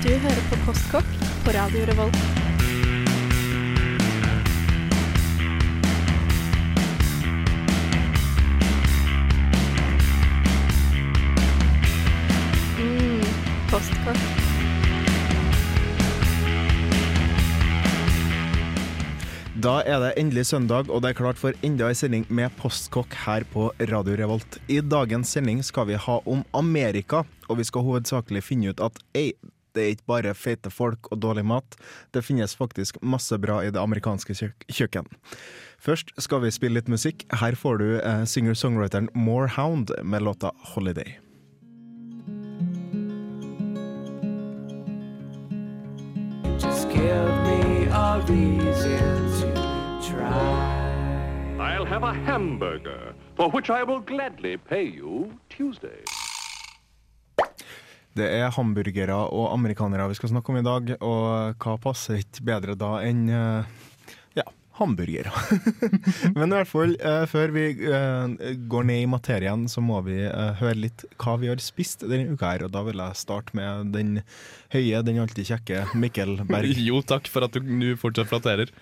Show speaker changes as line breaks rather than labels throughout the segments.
Du hører på Postkokk på Radio Revolt. Mm, postkokk.
Da er det endelig søndag, og det er klart for enda en sending med Postkokk her på Radio Revolt. I dagens sending skal vi ha om Amerika, og vi skal hovedsakelig finne ut at ei, det er ikke bare feite folk og dårlig mat. Det finnes faktisk masse bra i det amerikanske kjøk kjøkken. Først skal vi spille litt musikk. Her får du eh, singer-songwriteren Morehound med låta 'Holiday'.
Just give me a reason to try.
I'll have a hamburger, for which I will gladly pay you Tuesday.
Det er hamburgere og amerikanere vi skal snakke om i dag, og hva passer ikke bedre da enn eh, ja, hamburgere. Men i hvert fall, eh, før vi eh, går ned i materien, så må vi høre litt hva vi har spist denne uka her. Og da vil jeg starte med den høye, den alltid kjekke Mikkel Berg.
Jo, takk for at du nå fortsatt flatterer.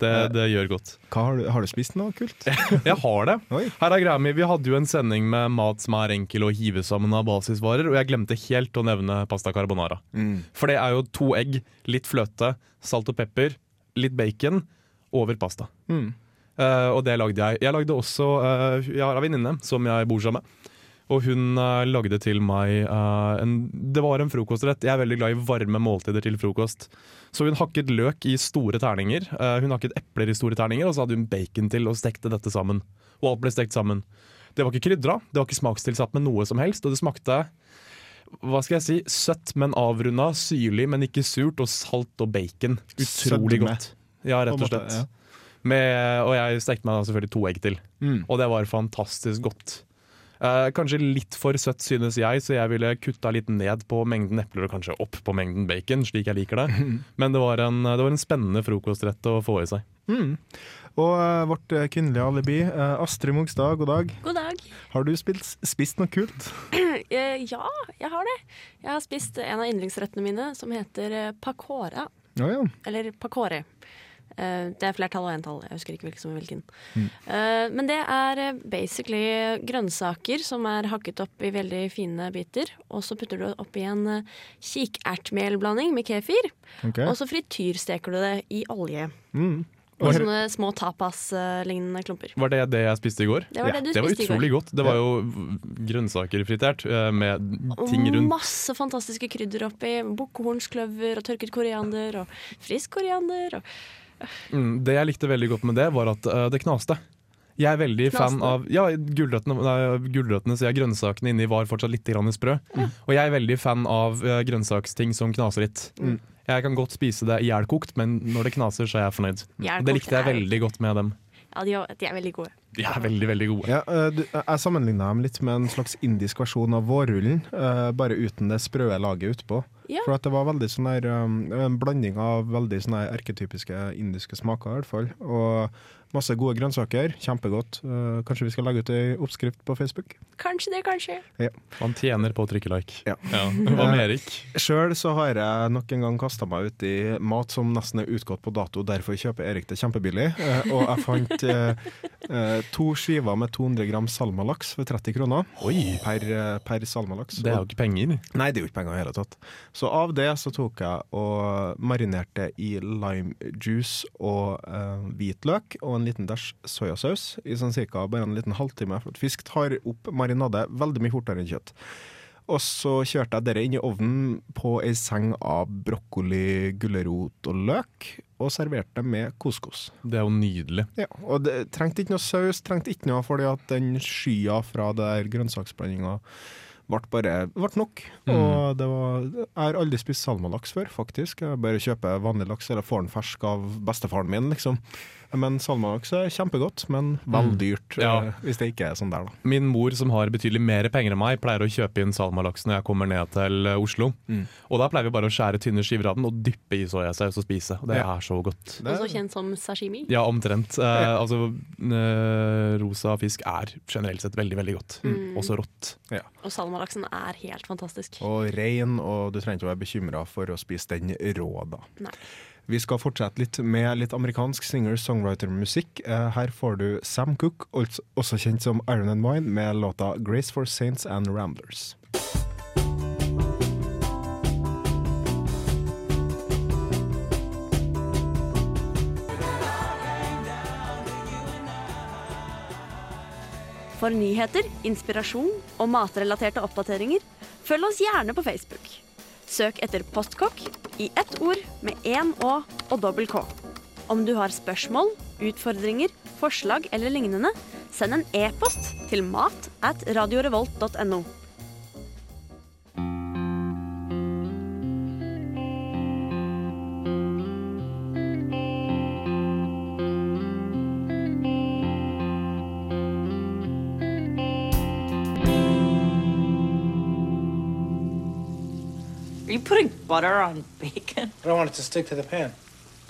Det, det gjør godt.
Har, du, har du spist noe kult?
Jeg har det.
Oi.
Her er greia mi. Vi hadde jo en sending med mat som er enkel å hive sammen av basisvarer, og jeg glemte helt å nevne pasta carbonara.
Mm.
For det er jo to egg, litt fløte, salt og pepper, litt bacon over pasta.
Mm.
Uh, og det lagde jeg. Jeg lagde også uh, Jeg har en venninne som jeg bor sammen med. Og hun uh, lagde til meg uh, en, Det var en frokostrett. Jeg er veldig glad i varme måltider til frokost. Så hun hakket løk i store terninger. Uh, hun hakket epler i store terninger, og så hadde hun bacon til og stekte dette sammen. Og alt ble stekt sammen. Det var ikke krydra, det var ikke smakstilsatt med noe som helst, og det smakte hva skal jeg si, søtt, men avrunda, syrlig, men ikke surt, og salt og bacon. Utrolig godt. Ja, rett og slett. Med, og jeg stekte meg selvfølgelig to egg til.
Mm.
Og det var fantastisk godt. Eh, kanskje litt for søtt, synes jeg, så jeg ville kutta litt ned på mengden epler og kanskje opp på mengden bacon, slik jeg liker det. Men det var en, det var en spennende frokostrett å få i seg.
Mm. Og uh, vårt eh, kvinnelige alibi, uh, Astrid Mogstad, god dag.
God dag.
Har du spist, spist noe kult?
Eh, ja, jeg har det. Jeg har spist en av yndlingsrettene mine som heter pakora.
Ja, ja.
Eller pakore. Eh, det er flertall og entall. Jeg husker ikke hvilken som er hvilken.
Mm.
Eh, men det er eh, basically grønnsaker som er hakket opp i veldig fine biter. Og så putter du det oppi en kikertmelblanding med kefir.
Okay.
Og så frityrsteker du det i olje.
Mm.
I
Og-
sånne små tapas-lignende klumper.
Var det det jeg spiste i går?
Det var
Ja,
det du
Det var
spiste i går.
utrolig godt. Det var jo grønnsaker fritert med ting rundt.
Og masse fantastiske krydder oppi. Bukkehornskløver og tørket koriander og frisk koriander. Og
Mm, det jeg likte veldig godt med det, var at uh, det knaste. Jeg er veldig fan av Ja, gulrøttene, nei, gulrøttene sier jeg, grønnsakene inni var fortsatt litt grann sprø. Og jeg er veldig fan av uh, grønnsaksting som knaser litt.
Mm.
Jeg kan godt spise det ihjelkokt, men når det knaser, så er jeg fornøyd. Det likte jeg veldig godt med dem.
Ja, de, er- de er veldig gode.
De er veldig, veldig gode.
Ja, eh, jeg sammenligna dem litt med en slags indisk versjon av vårrullen, eh, bare uten det sprø laget utpå.
Ja.
For at det var veldig sånn der, um, en blanding av veldig sånne erketypiske indiske smaker, i hvert fall. Og masse gode grønnsaker. Kjempegodt. Eh, kanskje vi skal legge ut ei oppskrift på Facebook?
Kanskje det, kanskje.
Man tjener på å trykke like.
Ja.
Hva med Erik?
Sjøl så har jeg nok en gang kasta meg ut i mat som nesten er utgått på dato, derfor kjøper Erik det kjempebillig. Eh, og jeg fant eh, eh, to skiver med 200 gram salmalaks for 30 kroner
Oi,
per, eh, per salmalaks.
det er jo ikke penger.
Nei, det er jo ikke penger i hele tatt. Så av det så tok jeg og marinerte i lime juice og uh, hvitløk og en liten dæsj soyasaus i sånn cirka bare en liten halvtime. For at fisk tar opp marinade veldig mye fortere enn kjøtt. Og så kjørte jeg dere inn i ovnen på ei seng av brokkoli, gulrot og løk, og serverte det med couscous.
Det er jo nydelig.
Ja, og det trengte ikke noe saus, trengte ikke noe fordi at den skya fra der grønnsaksblandinga ble bare ble nok. Og det var Jeg har aldri spist salmalaks før, faktisk. Jeg bare kjøper vanlig laks, eller får den fersk av bestefaren min, liksom. Men salmalaks er kjempegodt, men vel dyrt
Ja.
eh, hvis det ikke er sånn der, da.
Min mor, som har betydelig mer penger enn meg, pleier å kjøpe inn salmalaks når jeg kommer ned til Oslo. Oslo. Og da pleier vi bare å skjære tynne skiver av den og dyppe i soyasaus og spise. Og det
Ja.
er så godt.
Det
Også kjent som sashimi.
Ja, omtrent. Eh, altså, eh, rosa fisk er generelt sett veldig, veldig godt. Også rått.
Og salmalaksen er helt fantastisk.
Og rein, og du trenger ikke å være bekymra for å spise den rå, da.
Nei.
Vi skal fortsette litt med litt amerikansk singer-songwriter-musikk. Eh, Her får du Sam altså- også kjent som Iron and Wine, med låta 'Grace for Saints and Ramblers'.
For nyheter, inspirasjon og matrelaterte oppdateringer, følg oss gjerne på Facebook. Søk etter Postkokk i ett ord med én Å og dobbel K. Om du har spørsmål, utfordringer, forslag eller lignende, send en e-post til mat at radiorevolt.no.
Are you putting butter on bacon?
I don't want it to stick to the pan.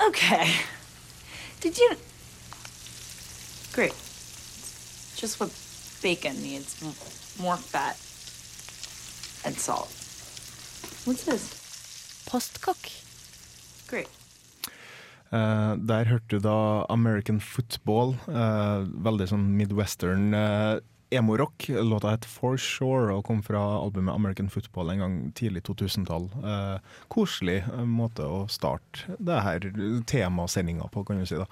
Okay. Did you? Great. It's just what bacon needs more fat and salt. What's this?
Postkokk.
Great.
Eh, der hørte du da American Football, eh, veldig sånn midwestern eh, emo-rock. Låta het For Sure og kom fra albumet American Football en gang tidlig 2000-tall. Eh, koselig eh, måte å starte det her temasendinga på, kan du si. da.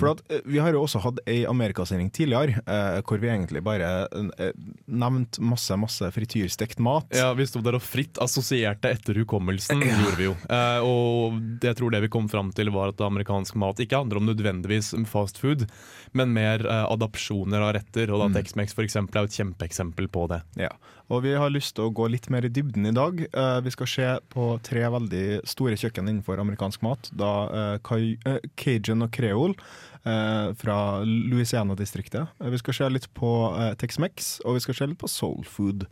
For at, eh, vi har jo også hatt ei amerikasending tidligere, eh, hvor vi egentlig bare eh, nevnte masse, masse frityrstekt mat.
Ja, Vi sto der og fritt assosierte etter hukommelsen, gjorde vi jo. Eh, og jeg tror det vi kom fram til var at amerikansk mat ikke handler om nødvendigvis fast food, men mer adapsjoner av retter. Og da Tex-Mex for eksempel er jo et kjempeeksempel på det.
Ja, og vi har lyst til å gå litt mer i dybden i dag. Eh, vi skal se på tre veldig store kjøkken innenfor amerikansk mat. Da eh, eh, Cajun og Creole fra Louisiana-distriktet. Vi skal se litt på Tex-Mex, og vi skal se litt på soul food.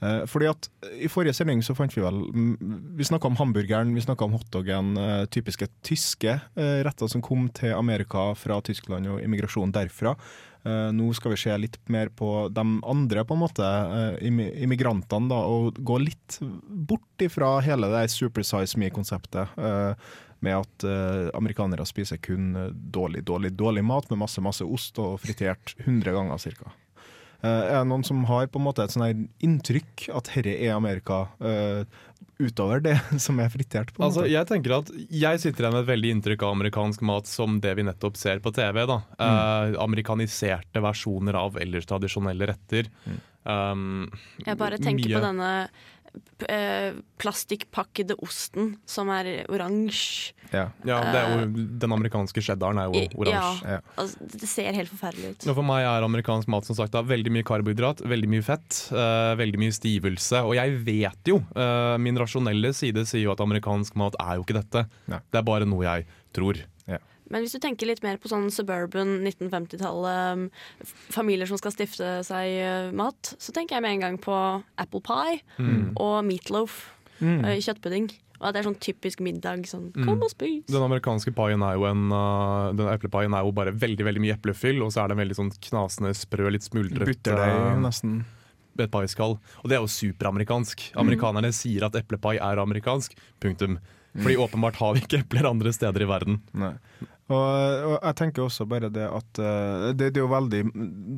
Fordi at I forrige sending så fant vi vel mm, Vi snakka om hamburgeren, vi snakka om hotdogen. Typiske tyske retter som kom til Amerika fra Tyskland og immigrasjon derfra. Eh, nå skal vi se litt mer på de andre på en måte eh, immigrantene, da, og gå litt bort ifra hele det supersize me-konseptet. eh, med at amerikanere spiser kun dårlig, dårlig, dårlig mat med masse masse ost og fritert 100 ganger ca. er det noen som har på en måte et sånn her inntrykk at herre er Amerika, eh, utover det som er fritert? på en
Altså,
måte?
jeg tenker at jeg sitter igjen med et veldig inntrykk av amerikansk mat som det vi nettopp ser på TV. da. Eh, amerikaniserte versjoner av ellers tradisjonelle retter. Um,
Jeg bare tenker
mye-
på denne eh, plastikkpakkede osten som er oransje.
Ja.
Ja, det er jo, Den amerikanske cheddaren er jo oransje.
Ja, altså, det ser helt forferdelig ut.
Ja, for meg er amerikansk mat som sagt da, veldig mye karbohydrat, veldig mye fett, uh, veldig mye stivelse. Og jeg vet jo, uh, min rasjonelle side sier jo at amerikansk mat er jo ikke dette. Det er bare noe jeg tror.
Men hvis du tenker litt mer på sånn suburban 1950-tallet, um, familier som skal stifte seg uh, mat, så tenker jeg med en gang på apple pie
Mm.
og meatloaf. i Kjøttpudding. Og at det er sånn typisk middag. Sånn, kom og spis!
Den amerikanske paien er jo en uh, Den eplepaien er jo bare veldig veldig mye eplefyll, og så er det en veldig sånn knasende sprø, litt smuldrete
Butterdeig,
uh,
nesten.
et paiskall. Og det er jo superamerikansk. Amerikanerne sier at eplepai er amerikansk. Punktum. Fordi åpenbart har vi ikke epler andre steder i verden.
Nei. Og, og jeg tenker også bare det at eh, det, det er jo veldig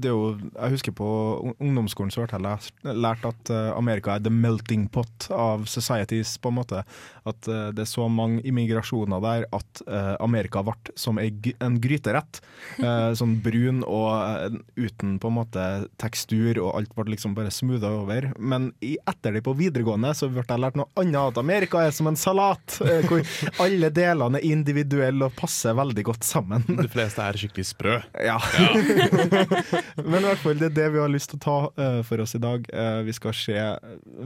det er jo, Jeg husker på ungdomsskolen så ble jeg lært, lært at eh, Amerika er the melting pot av societies, på en måte. At eh, det er så mange immigrasjoner der at Amerika ble som en gryterett. Sånn brun og uten på en måte tekstur, og alt ble liksom bare smootha over. Men i etter det på videregående så ble jeg lært noe annet, at Amerika er som en salat, hvor alle delene er individuelle og passer veldig veldig godt sammen.
De fleste er skikkelig sprø.
Ja. Men i hvert fall, det er det vi har lyst til å ta uh, for oss i dag. Uh, vi, skal se,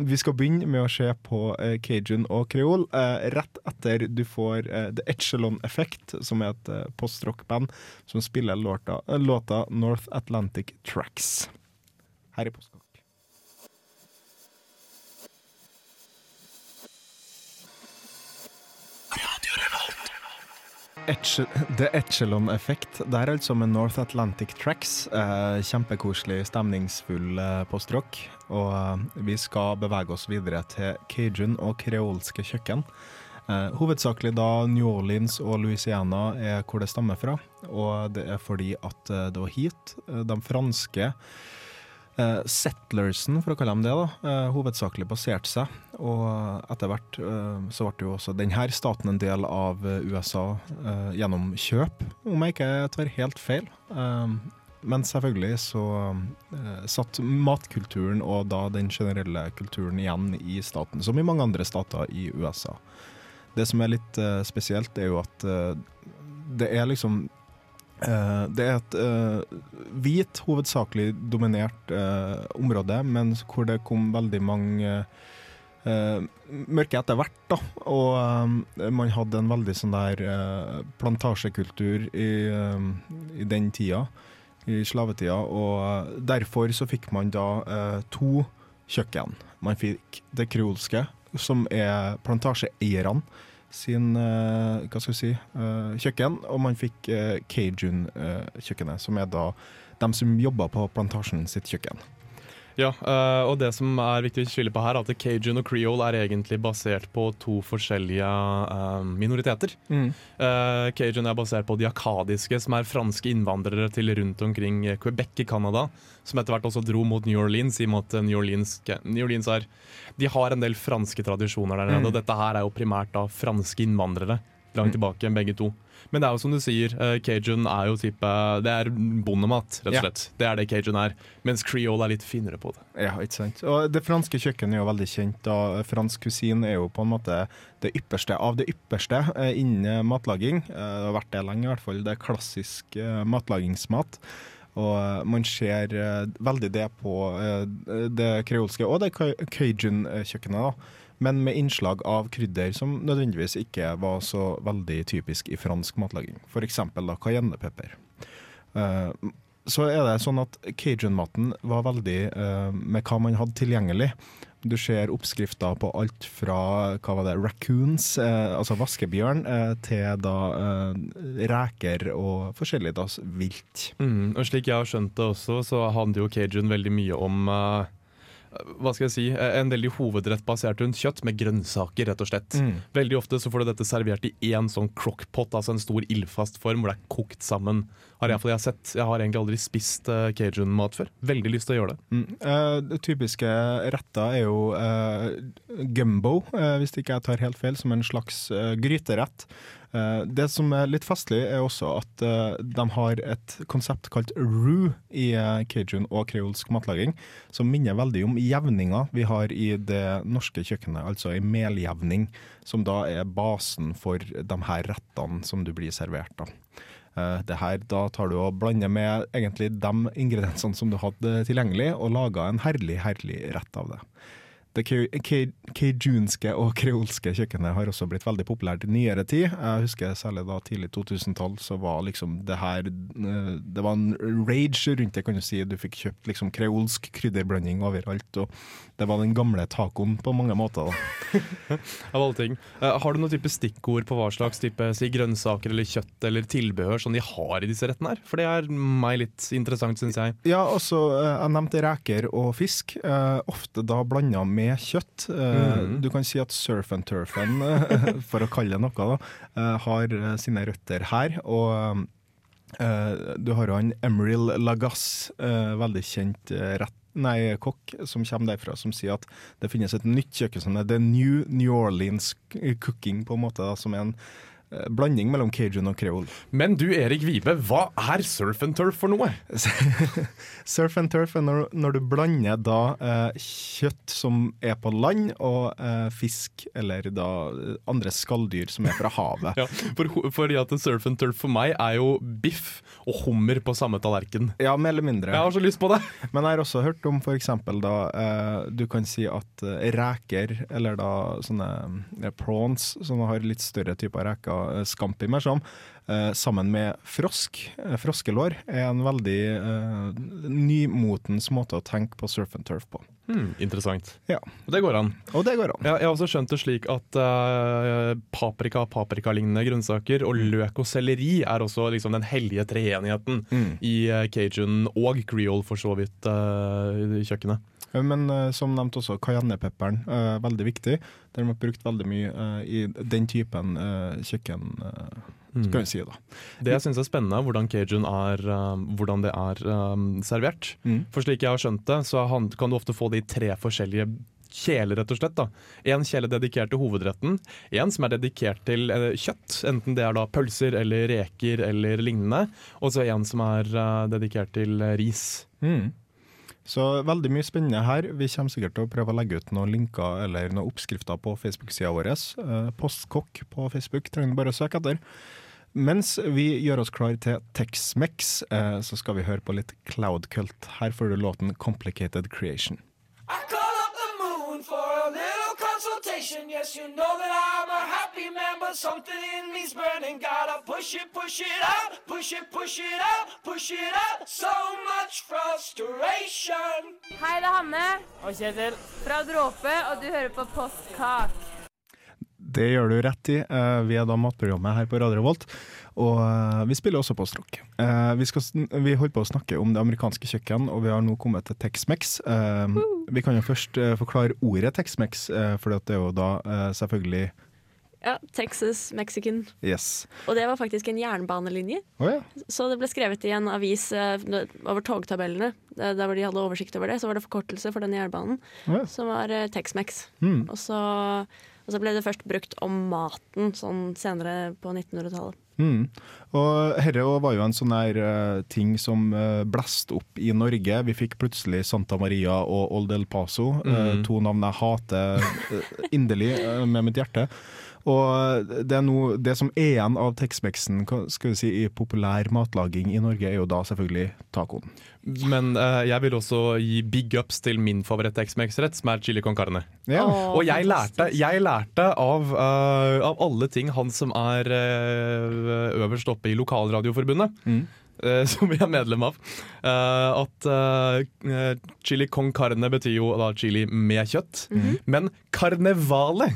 vi skal begynne med å se på uh, cajun og kreol, rett etter du får The Echelon Effect, som er et uh, postrock-band som spiller låta, låta North Atlantic Tracks. Her i Postkokk. The Echelon Effect. Det er altså med North Atlantic Tracks. Eh, kjempekoselig, stemningsfull eh, postrock. Og eh, vi skal bevege oss videre til cajun og kreolske kjøkken. Eh, hovedsakelig da New Orleans og Louisiana er hvor det stammer fra. Og det er fordi at eh, det var hit eh, de franske eh, settlersen, for å kalle dem det, da, hovedsakelig baserte seg. Og etter hvert eh, så ble jo også denne staten en del av eh, USA eh, gjennom kjøp, om jeg ikke tar helt feil. Men selvfølgelig så satt matkulturen og da den generelle kulturen igjen i staten, som i mange andre stater i USA. Det som er litt spesielt, er jo at det er liksom det er et hvit, hovedsakelig dominert område, men hvor det kom veldig mange mørke etter hvert. da, Og eh, man hadde en veldig sånn der eh, plantasjekultur i, eh, i den tida, i slavetida, og eh, derfor så fikk man da eh, to kjøkken. Man fikk det kreolske, som er plantasjeeierne sin eh, hva skal vi si, eh, kjøkken, og man fikk Cajun-kjøkkenet, som er da dem som jobber på plantasjen sitt kjøkken.
Ja, eh, og det som er viktig å skille på her, er at cajun og creole er egentlig basert på to forskjellige eh, minoriteter. Eh, cajun er basert på de akadiske, som er franske innvandrere til rundt omkring Quebec i Canada, som etter hvert også dro mot New Orleans, i og med at New Orleans, New Orleans er De har en del franske tradisjoner der nede,
Mm.
og dette her er jo primært da franske innvandrere. Langt tilbake, begge to. Men det er jo som du sier, eh, cajun er jo type Det er bondemat, rett og
Ja.
slett. Det er det cajun er. Mens creole er litt finere på det.
Ja, ikke sant. Og det franske kjøkkenet er jo veldig kjent. og Fransk kusin er jo på en måte det ypperste av det ypperste eh, innen matlaging. Eh, det har vært det lenge, i hvert fall. Det er klassisk matlagingsmat. Og man ser veldig det på det kreolske og det cajun-kjøkkenet, da. Men med innslag av krydder som nødvendigvis ikke var så veldig typisk i fransk matlaging. F.eks. cayennepepper. Eh, så er det sånn at cajun-maten var veldig eh, med hva man hadde tilgjengelig. Du ser oppskrifter på alt fra hva var det, raccoons, eh, altså vaskebjørn, til da reker og forskjellig da, vilt.
Mm, og slik jeg har skjønt det også, så handler jo cajun veldig mye om hva skal jeg si, eh, en veldig hovedrett basert rundt kjøtt med grønnsaker, rett og slett.
Mm.
Veldig ofte så får du dette servert i én sånn crockpot, altså en stor ildfast form hvor det er kokt sammen. Har jeg, jeg, sett. jeg har egentlig aldri spist uh, cajun-mat før. Veldig lyst til å gjøre det.
Mm. Uh, typiske retter er jo uh, gumbo, hvis ikke jeg tar helt feil, som en slags gryterett. Eh, det som er litt festlig, er også at eh, de har et konsept kalt roux i eh, cajun og kreolsk matlaging, som minner veldig om jevninga vi har i det norske kjøkkenet, altså ei meljevning, som da er basen for de her rettene som du blir servert. Eh, Det her, da tar du og blander med egentlig de ingrediensene som du hadde tilgjengelig, og lager en herlig, herlig rett av det. Det ca- og kreolske kjøkkenet har også blitt veldig populært i nyere tid. Jeg husker særlig da tidlig 2000-tall, så var liksom det her eh, Det var en rage rundt det, kan du si. Du fikk kjøpt liksom kreolsk krydderblanding overalt, og det var den gamle tacoen på mange måter.
Av alle ting. Eh, har du noen type stikkord på hva slags type si, grønnsaker eller kjøtt eller tilbehør som de har i disse rettene her? For det er meg litt interessant, syns jeg.
Ja, også, eh, jeg nevnte reker og fisk, ofte da blanda med kjøtt.
Mm.
Du kan si at surf and turfen, eh, for å kalle det noe, da, eh, har sine røtter her. Og du har han Emeril Lagasse, veldig kjent rett Nei, kokk som kommer derfra, som sier at det finnes et nytt kjøkken som er The New New Orleans Cooking, på en måte, da, som er en blanding mellom cajun og creole.
Men du Erik Vibe, hva er surf and turf for noe?
Surf and turf er når, når du blander da eh, kjøtt som er på land, og eh, fisk eller da eh, andre skalldyr som er fra havet.
Ja, for, fordi at surf and turf for meg er jo biff og hummer på samme tallerken.
Ja, mer eller mindre.
Jeg har så lyst på det!
Men jeg har også hørt om eksempel da eh, Du kan si at eh, reker, eller da sånne eh, prawns, som har litt større typer reker, eh, i mer sånn, eh, sammen med frosk, eh, froskelår, er en veldig eh, nymotens måte å tenke på surf and turf på.
Hmm, interessant.
Ja,
Det går an.
og det går an.
Ja, jeg har også skjønt det slik at eh, paprika, paprikalignende grønnsaker og løk og selleri er også liksom den hellige treenigheten i eh, cajun og creole for så vidt eh, i kjøkkenet.
Men eh, som nevnt også, cayennepepperen, uh, veldig viktig. Den har brukt veldig mye eh, i den typen eh, kjøkken, eh, skal vi si da.
Det jeg syns er spennende, hvordan cajun er, eh, hvordan det er eh, servert.
Mm.
For slik jeg har skjønt det, så kan du ofte få det i tre forskjellige kjeler, rett og slett. da. En kjele dedikert til hovedretten, en som er dedikert til eh, kjøtt, enten det er da pølser eller reker eller lignende, og så en som er uh, dedikert til uh, ris.
Mm. Så veldig mye spennende her. Vi kommer sikkert til å prøve å legge ut noen linker eller noen oppskrifter på Facebook-sida vår. Eh, Postkokk på Facebook trenger du bare å søke etter. Mens vi gjør oss klar til Tex-Mex, eh, så skal vi høre på litt Cloud Cult. Her får du låten 'Complicated Creation'.
I consultation. Yes, you know that I'm a happy man, but something in me's burning. Gotta push it, push it out, push it, push it out, push it out. So much frustration.
Hei, det er Hanne. Og Kjetil. Fra Dråpe, og du hører på Postkak.
Det gjør du rett i. Eh, Vi er da matprogrammet her på Radio Revolt, og eh, vi spiller også på stråk. Eh, Vi, skal, vi holder på å snakke om det amerikanske kjøkken, og vi har nå kommet til Tex-Mex. Eh, Vi kan jo først forklare ordet Tex-Mex, for det er jo da selvfølgelig
Ja, Texas Mexican.
Yes.
Og det var faktisk en jernbanelinje.
Oh, ja.
Så det ble skrevet i en avis over togtabellene. Der hvor de hadde oversikt over det, så var det forkortelse for denne jernbanen,
Ja.
som var Tex-Mex.
Mm.
Og, og så ble det først brukt om maten sånn senere på 1900-tallet.
Mm. Og herre var jo en sånn her eh, ting som uh, blåste opp i Norge. Vi fikk plutselig Santa Maria og Old El Paso, eh, to navn jeg hater eh, inderlig eh, med mitt hjerte. Og det, er noe, det som er igjen av Tex-Mexen hva skal vi si, i populær matlaging i Norge, er jo da selvfølgelig tacoen.
Men uh, jeg vil også gi big ups til min favoritt-Tex-Mex-rett, som er chili con carne.
Ja.
Oh,
Og jeg lærte, jeg lærte av, uh, av alle ting han som er uh, øverst oppe i Lokalradioforbundet, eh, som vi er medlem av, Uh, at uh, chili con carne betyr jo da chili med kjøtt. Men karnevale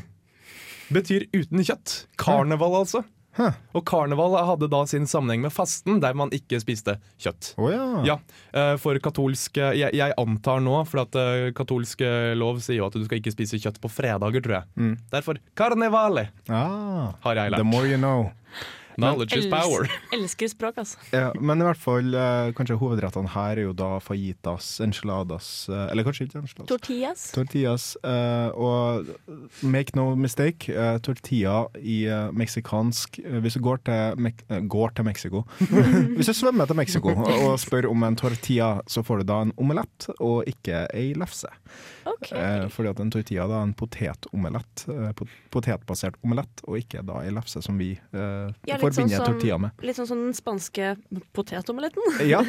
betyr uten kjøtt. Karneval, altså.
Hæ.
Og karneval hadde da sin sammenheng med fasten, der man ikke spiste kjøtt.
Oh, ja.
Ja, eh, for katolsk eh, jeg, jeg antar nå, for at eh, katolsk lov sier jo at du skal ikke spise kjøtt på fredager, tror jeg. Derfor karnevale,
Ah,
har jeg lært.
the more you know.
Knowledge is power.
Elsker språk, altså.
Ja, men i hvert fall, eh, kanskje hovedrettene her er jo da fajitas, enchiladas eh, Eller kanskje ikke enchiladas.
Tortillas.
Tortillas. eh, og make no mistake, eh, tortilla i meksikansk Hvis du går til, Mek går til Mexico Hvis du svømmer til Mexico og spør om en tortilla, så får du da en omelett og ikke ei lefse.
Ok.
Eh, fordi at en tortilla da er en potetomelett. Eh, potetbasert omelett, og ikke da ei lefse som vi eh,
Ja, sånn
forbinder tortilla med.
Litt sånn som den spanske potetomeletten.
Ja,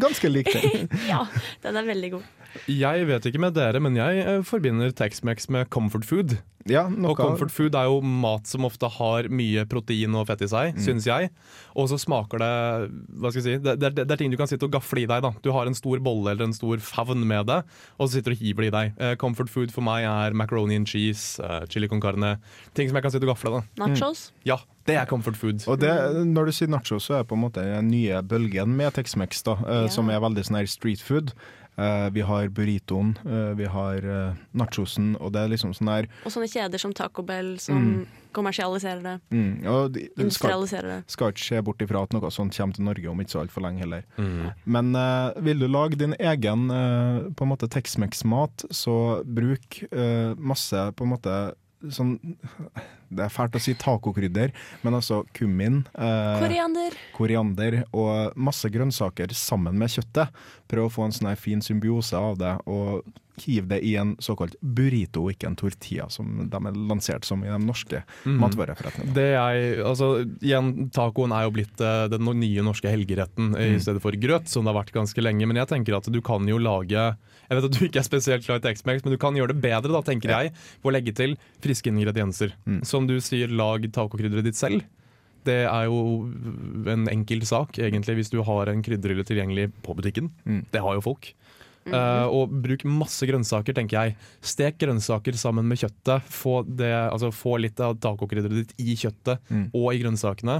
ganske lik det.
ja, den er veldig god.
Jeg vet ikke med dere, men jeg eh, forbinder Tex-Mex med comfort food.
Ja,
Og comfort food er jo mat som ofte har mye protein og fett i seg,
Mm.
syns jeg. Og så smaker det Hva skal jeg si det, det, det er ting du kan sitte og gafle i deg. da Du har en stor bolle eller en stor favn med det, og så sitter du og hiver det i deg. Eh, comfort food for meg er macaroni and cheese, eh, chili con carne. Ting som jeg kan sitte og gafle. da
Nachos.
Ja, det er comfort food.
Og det, når du sier nacho, så er det på en måte den nye bølgen med Tex-Mex, da,
Ja.
som er veldig sånn her street food. Eh, vi har burritoen, eh, vi har eh, nachosen, og det er liksom sånn der
Og sånne kjeder som Taco Bell, som kommersialiserer det.
mm, og de,
Industrialiserer det.
skal ikke se bort ifra at noe sånt kommer til Norge om ikke så altfor lenge heller.
Mm.
Men uh, vil du lage din egen uh, på en måte Tex-Mex-mat, så bruk uh, masse på en måte sånn Det er fælt å si tacokrydder, men altså kummin, eh,
Koriander.
koriander og masse grønnsaker sammen med kjøttet. Prøv å få en sånn fin symbiose av det, og hiv det i en såkalt burrito, ikke en tortilla, som de er lansert som i de norske
mm.
matvareforretningene.
Det jeg, altså, igjen, Tacoen er jo blitt eh, den nye norske helgeretten i
Mm.
stedet for grøt, som det har vært ganske lenge. Men jeg tenker at du kan jo lage Jeg vet at du ikke er spesielt glad i Tex-Mex, men du kan gjøre det bedre, da, tenker jeg, ved å legge til friske ingredienser.
Mm.
Som du sier, lag tacokrydderet ditt selv. Det er jo en enkel sak, egentlig, hvis du har en krydderhylle tilgjengelig på butikken.
Mm.
Det har jo folk. Eh, og bruk masse grønnsaker, tenker jeg. Stek grønnsaker sammen med kjøttet. Få, det, altså, få litt av tacokrydderet ditt i kjøttet
Mm.
og i grønnsakene.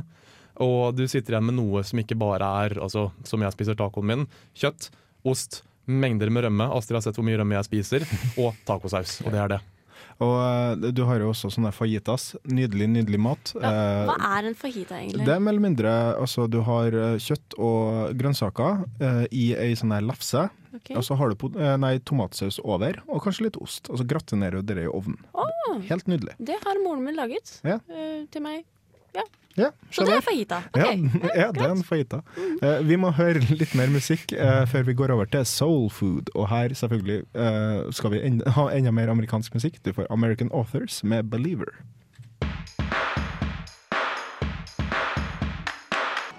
Og du sitter igjen med noe som ikke bare er altså, som jeg spiser tacoen min. Kjøtt, ost, mengder med rømme. Astrid har sett hvor mye rømme jeg spiser. Og tacosaus. Og det er det.
Og eh, du har jo også sånne fajitas. Nydelig, nydelig mat.
Ja,
Eh,
hva er en fajita, egentlig?
Det er mer eller mindre altså Du har eh, kjøtt og grønnsaker eh, i ei sånn her lefse.
Okay.
Og så har du eh, nei, tomatsaus over, og kanskje litt ost. Og så gratinerer du det i ovnen. Helt nydelig.
Det har moren min laget
Ja.
uh, til meg.
Ja,
Så det er fajita. Okay.
Ja, ja, det er en fajita. Uh, vi må høre litt mer musikk uh, før vi går over til soul food. Og her selvfølgelig uh, skal vi en ha enda mer amerikansk musikk. Du får American Authors med 'Believer'.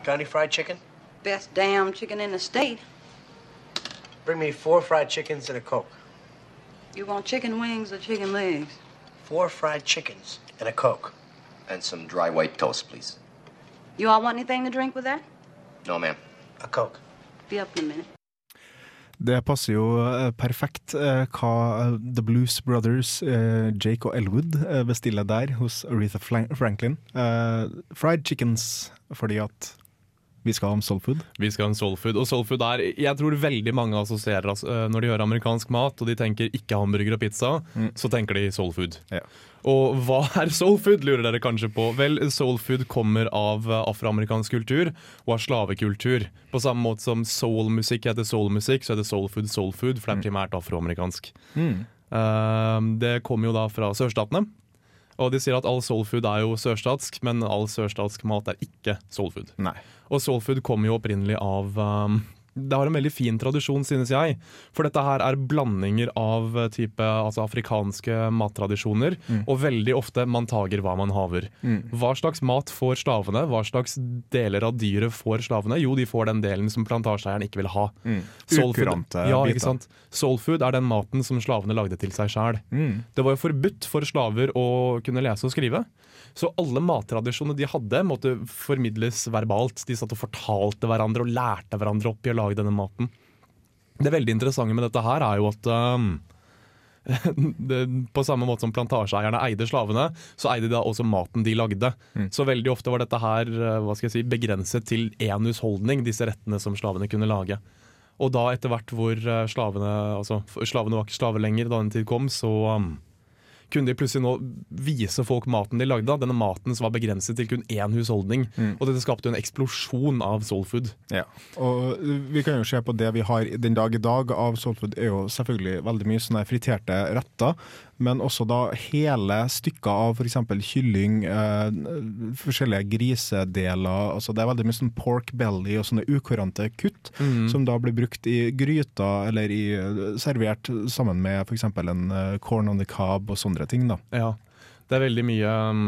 Got any fried chicken?
Best damn chicken in the state.
Bring me four fried chickens and a Coke.
You want chicken wings or chicken legs?
Four fried chickens and a Coke.
And some dry white toast, please.
You all want anything to drink with that?
No, ma'am.
A Coke.
Be up in a minute.
Det passer jo eh, perfekt eh, hva eh, The Blues Brothers, eh, Jake og Elwood, eh, bestiller der hos Aretha Franklin. Eh, fried chickens, fordi at vi skal ha om soul food.
Vi skal ha en soulfood. Og soulfood er Jeg tror veldig mange assosierer oss eh, Når de hører amerikansk mat og de tenker ikke hamburger og pizza, så tenker de soulfood.
Ja.
Og hva er soulfood, lurer dere kanskje på. Vel, soulfood kommer av eh, afroamerikansk kultur og av slavekultur. På samme måte som soulmusikk heter soulmusikk, så heter soulfood soulfood, for det er primært afroamerikansk. Eh, det kommer jo da fra sørstatene. Og de sier at all soulfood er jo sørstatsk, men all sørstatsk mat er ikke soulfood.
Nei.
Og soulfood kommer jo opprinnelig av um, Det har en veldig fin tradisjon, synes jeg. For dette her er blandinger av uh, type altså afrikanske mattradisjoner. Og veldig ofte man tager hva man haver. Hva slags mat får slavene? Hva slags deler av dyret får slavene? Jo, de får den delen som plantasjeeieren ikke vil ha. Soulfood-
Ukurante
ja,
biter.
Soulfood er den maten som slavene lagde til seg sjæl. Det var jo forbudt for slaver å kunne lese og skrive. Så alle mattradisjonene de hadde, måtte formidles verbalt. De satt og fortalte hverandre og lærte hverandre opp i å lage denne maten. Det veldig interessante med dette her er jo at um, på samme måte som plantasjeeierne eide slavene, så eide de da også maten de lagde. Så veldig ofte var dette her eh, hva skal jeg si, begrenset til én husholdning, disse rettene som slavene kunne lage. Og da etter hvert hvor eh, slavene altså slavene var ikke slaver lenger da den tid kom, så um, kunne de plutselig nå vise folk maten de lagde. Denne maten som var begrenset til kun én husholdning. Og dette skapte en eksplosjon av soulfood.
Ja. Og vi kan jo se på det vi har den dag i dag av soulfood, er jo selvfølgelig veldig mye sånne friterte retter. Men også da hele stykker av f.eks. kylling, eh, forskjellige grisedeler. altså Det er veldig mye sånn pork belly og sånne ukurante kutt som da blir brukt i gryter eller i, servert sammen med f.eks. en eh, corn on the cob og sånne ting. da.
Ja. Det er veldig mye um,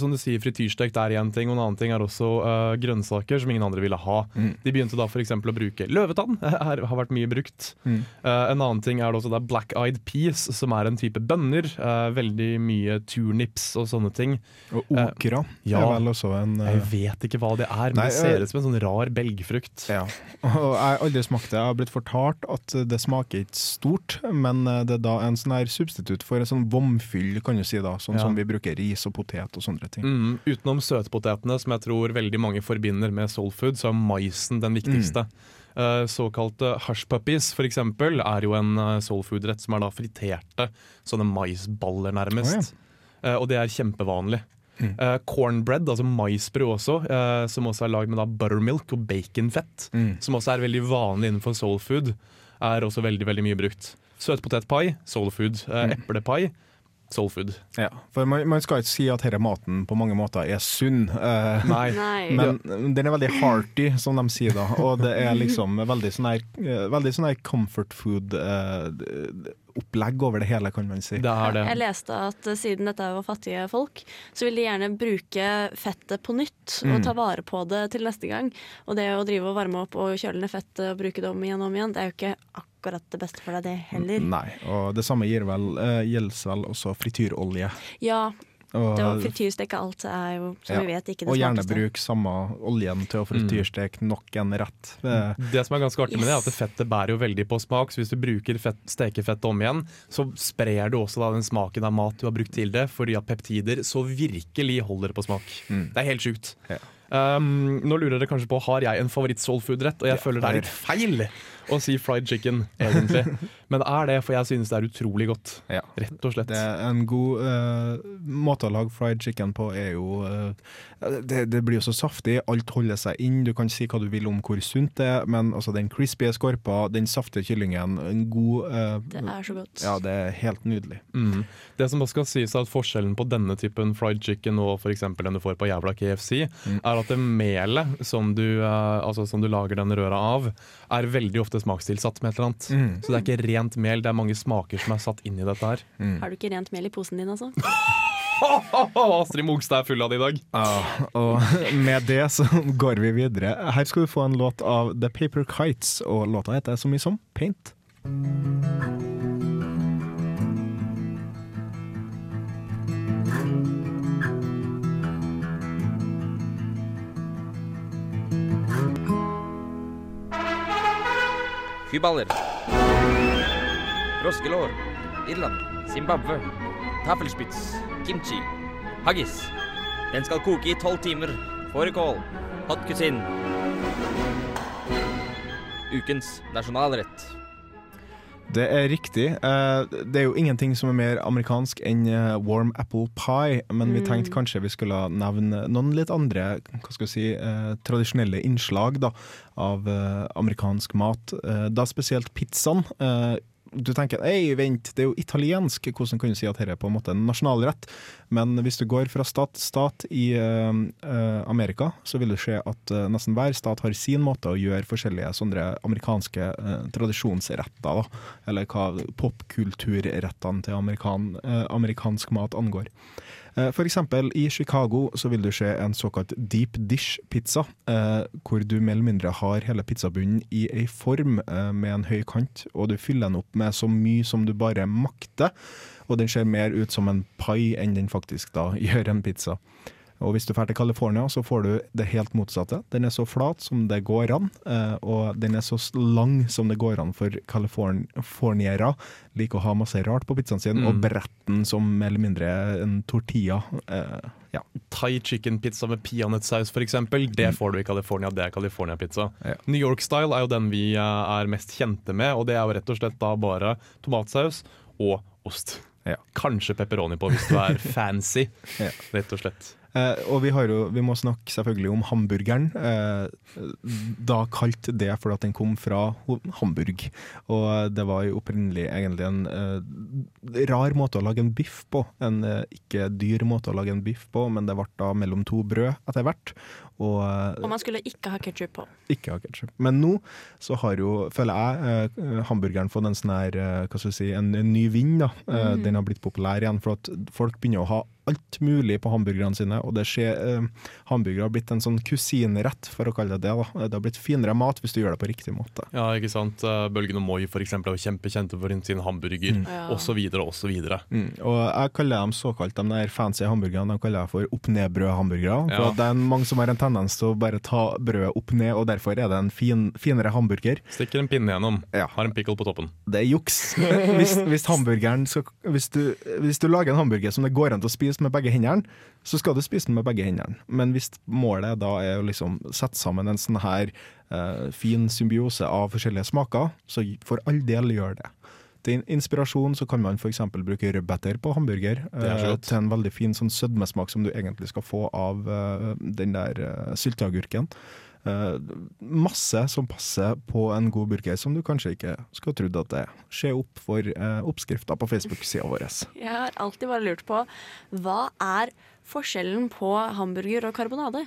Som du sier, frityrstekt er én ting, og en annen ting er også uh, grønnsaker som ingen andre ville ha. De begynte da f.eks. å bruke løvetann, her har vært mye brukt. Uh, en annen ting er det også det er black eyed peas, som er en type bønner. Uh, veldig mye turnips og sånne ting.
Og okra
ja.
er vel også en eh,
Jeg vet ikke hva det er, men
Nei,
det ser
eh,
ut som en sånn rar belgfrukt.
Ja, og jeg har aldri smakt det. Jeg har blitt fortalt at det smaker ikke stort, men det er da en sånn her substitutt for en sånn vomfyll, kan du si da. Sånn. Som vi bruker ris og potet og sånne ting.
Mm, utenom søtpotetene, som jeg tror veldig mange forbinder med soulfood, så er maisen den viktigste. Mm. såkalte hashpuppies f.eks. er jo en uh, soulfood-rett som er da friterte sånne maisballer, nærmest. Eh, og det er kjempevanlig. Mm. cornbread, altså maisbrød også, eh, som også er lagd med da buttermilk og baconfett, som også er veldig vanlig innenfor soulfood, er også veldig veldig mye brukt. Søtpotetpai, soulfood. Mm. Eplepai, soulfood.
Ja, for man, man skal ikke si at denne maten på mange måter er sunn, eh,
Nei.
Men den er veldig hearty, som de sier da. Og det er liksom veldig sånn her, eh, veldig sånn her comfort food-opplegg over det hele, kan man si.
Det er det.
Jeg leste at eh, siden dette var fattige folk, så vil de gjerne bruke fettet på nytt og
Mm.
ta vare på det til neste gang. Og det å drive og varme opp og kjøle ned fettet og bruke det om igjen og om igjen, det er jo ikke akkurat det beste for deg, det heller.
Nei, og det samme gir vel, eh, gjelder vel også frityrolje.
Ja,
Og,
frityrsteke alt er jo, som
ja,
vi vet, ikke
og
det
gjerne bruk samme oljen til å frityrsteke nok en rett. Det,
Det som er ganske artig med det, er
Yes.
at fettet bærer jo veldig på smak. Så hvis du bruker fett, stekefett om igjen, så sprer du også da den smaken av mat du har brukt til det, fordi at peptider så virkelig holder på smak. Det er helt sjukt.
Ja.
Um, nå lurer dere kanskje på har jeg en favoritt-soulfood-rett, og jeg
Ja,
føler det er litt feil å si fried chicken, egentlig. Men det er det, for jeg synes det er utrolig godt.
Ja.
Rett og slett.
Det er en god uh, måte å lage fried chicken på er jo uh, det, det blir jo så saftig, alt holder seg inn. Du kan si hva du vil om hvor sunt det er, men altså den crispy skorpa, den saftige kyllingen, en god uh,
Det er så godt.
Ja, det er helt nydelig.
Mm. Det som også skal sies er at Forskjellen på denne typen fried chicken og for eksempel den du får på jævla KFC, er at det melet som du, altså som du lager den røra av, er veldig ofte smakstilsatt med et eller annet.
Mm.
Så det er ikke rent mel, det er mange smaker som er satt inn i dette her.
Har du ikke rent mel i posen din, altså?
Astrid Mogstad er full av det i dag.
Ja, og med det så går vi videre. Her skal du få en låt av The Paper Kites, og låta heter så mye som Paint.
Kyballer. Froskelår. Irland. Zimbabwe. Taffelspitz. Kimchi. Haggis. Den skal koke i tolv timer. Fårikål. Hot cuisine. Ukens nasjonalrett.
Det er riktig. Eh, Det er jo ingenting som er mer amerikansk enn eh, warm apple pie, men vi
Mm.
tenkte kanskje vi skulle nevne noen litt andre hva skal vi si, eh, tradisjonelle innslag da, av amerikansk mat. Da spesielt pizzaen. Du tenker ei, vent, det er jo italiensk, hvordan kan du si at dette er på en måte en nasjonalrett? Men hvis du går fra stat til stat i eh, Amerika, så vil du se at uh, nesten hver stat har sin måte å gjøre forskjellige sånne amerikanske uh, tradisjonsretter, da, eller hva popkulturrettene til amerikan, amerikansk mat angår. Eh, eksempel i Chicago så vil du se en såkalt deep dish pizza, eh, hvor du mer eller mindre har hele pizzabunnen i ei form eh, med en høy kant, og du fyller den opp med så mye som du bare makter, og den ser mer ut som en pai enn den faktisk da gjør en pizza. Og hvis du drar til California, så får du det helt motsatte. Den er så flat som det går an, eh, og den er så lang som det går an for californiere. Liker å ha masse rart på pizzaen sin,
Mm.
og bretten som mer eller mindre en tortilla. Eh, ja.
Thai chicken pizza med peanøttsaus f.eks. Det får du i California, det er California-pizza. New York-style er jo den vi eh, er mest kjente med, og det er jo rett og slett da bare tomatsaus og ost. Kanskje pepperoni på hvis du er fancy,
Ja.
rett og slett.
Eh, og vi, jo, vi må snakke selvfølgelig om hamburgeren. Eh, da kalt det fordi at den kom fra Hamburg. Og det var jo opprinnelig egentlig en eh, rar måte å lage en biff på. En eh, ikke dyr måte å lage en biff på, men det ble da mellom to brød etter hvert. Og, eh,
Og man skulle ikke ha ketsjup på.
ikke ha ketchup. Men nå så har jo, føler jeg, eh, hamburgeren fått en sånn her, eh, hva skal vi si, en, en ny vind. da. Eh,
Mm.
Den har blitt populær igjen, for at folk begynner å ha alt mulig på hamburgerne sine. Og det skjer, eh, hamburger har blitt en sånn kusinerett, for å kalle det det. da. Det har blitt finere mat hvis du gjør det på riktig måte.
Ja, ikke sant. Eh, Bølgen og Moi for eksempel, er jo kjempekjente for sin hamburger,
Mm.
Ja.
og videre.
Mm. Og jeg kaller dem såkalt de der fancy hamburgerne de kaller jeg for opp-ned-brød-hamburgere. For
Ja.
det er mange som har en tendens til å bare ta brødet opp ned, og derfor er det en fin, finere hamburger.
Stikker en pinne gjennom, har en pickle på toppen.
Det er juks. Hvis, hvis, skal, hvis, du, hvis du lager en hamburger som det går an til å spise med begge hendene, så skal du spise den med begge hendene. Men hvis målet da er å liksom sette sammen en sånn her uh, fin symbiose av forskjellige smaker, så for all del gjør det. Til inspirasjon så kan man f.eks. bruke rødbeter på hamburger.
Er
eh, til en veldig fin sånn sødmesmak som du egentlig skal få av eh, den der uh, sylteagurken. Eh, masse som passer på en god burger, som du kanskje ikke skulle trodd at det er. Se opp for uh, oppskrifter på Facebook-sida vår.
Jeg har alltid bare lurt på hva er forskjellen på hamburger og karbonade?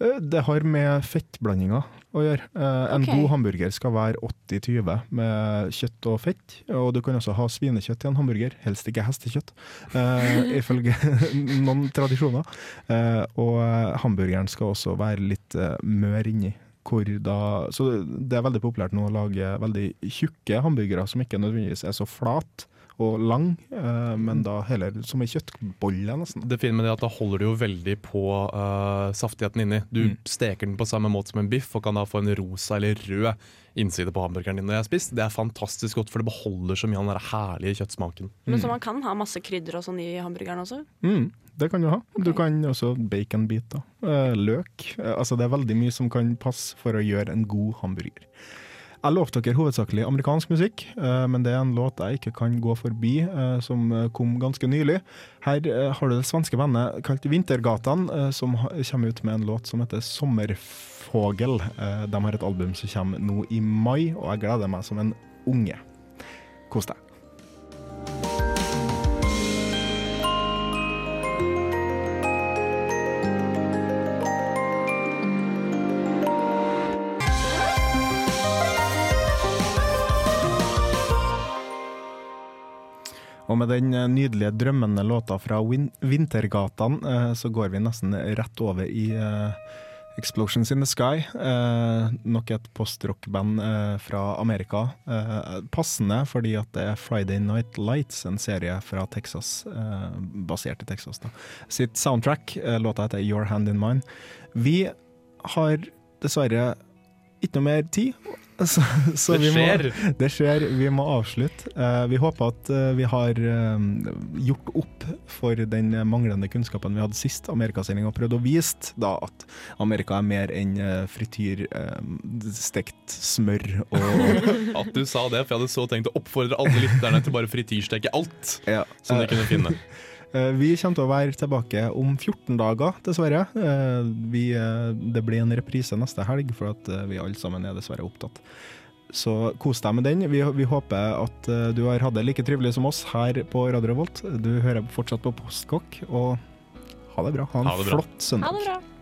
Eh, Det har med fettblandinger å gjøre. Eh, En
okay.
god hamburger skal være 80-20 med kjøtt og fett. Og du kan også ha svinekjøtt i en hamburger, helst ikke hestekjøtt, eh, ifølge noen tradisjoner. Eh, og hamburgeren skal også være litt eh, mør inni. Da, så det er veldig populært nå å lage veldig tjukke hamburgere som ikke nødvendigvis er så flat og lang, eh, men da heller som ei kjøttbolle, nesten.
Det fine med det er at da holder du jo veldig på uh, saftigheten inni. Du
Mm.
steker den på samme måte som en biff og kan da få en rosa eller rød innside på hamburgeren din når jeg har spist. Det er fantastisk godt, for det beholder så mye av den herlige kjøttsmaken.
Men Så man kan ha masse krydder og sånn i hamburgeren også?
Mm, det kan du ha. Du kan også baconbiter. eh, Løk. Altså det er veldig mye som kan passe for å gjøre en god hamburger. Jeg lovte dere hovedsakelig amerikansk musikk, eh, men det er en låt jeg ikke kan gå forbi, eh, som eh, kom ganske nylig. Her har du det svenske bandet kalt Vintergatan, som kommer ut med en låt som heter Sommerfågel. De har et album som kommer nå i mai, og jeg gleder meg som en unge. Kos deg. Med den eh, nydelige drømmende låta fra Win Vintergatan, eh, så går vi nesten rett over i eh, Explosions in the Sky. Nok et postrockband eh, fra Amerika. Passende fordi at det er Friday Night Lights, en serie fra Texas, basert i Texas, da. Sitt soundtrack, låta heter Your Hand In Mine. Vi har dessverre ikke noe mer tid. Så, så
Det
vi må-
skjer.
det skjer. Vi må avslutte. Eh, vi håper at eh, vi har eh, gjort opp for den manglende kunnskapen vi hadde sist Amerikasending, og prøvd å vise da at Amerika er mer enn frityr, stekt smør og
At du sa det, for jeg hadde så tenkt å oppfordre alle lytterne til bare frityrsteke alt som de kunne finne.
Eh, Vi kommer til å være tilbake om 14 dager, dessverre. Eh, Vi, eh, det blir en reprise neste helg, for at vi alle sammen er dessverre opptatt. Så kos deg med den. Vi, vi håper at du har hatt det like trivelig som oss her på Radio Revolt. Du hører fortsatt på Postkokk, og ha det bra. Ha en
Ha bra.
flott søndag.
Ha det bra.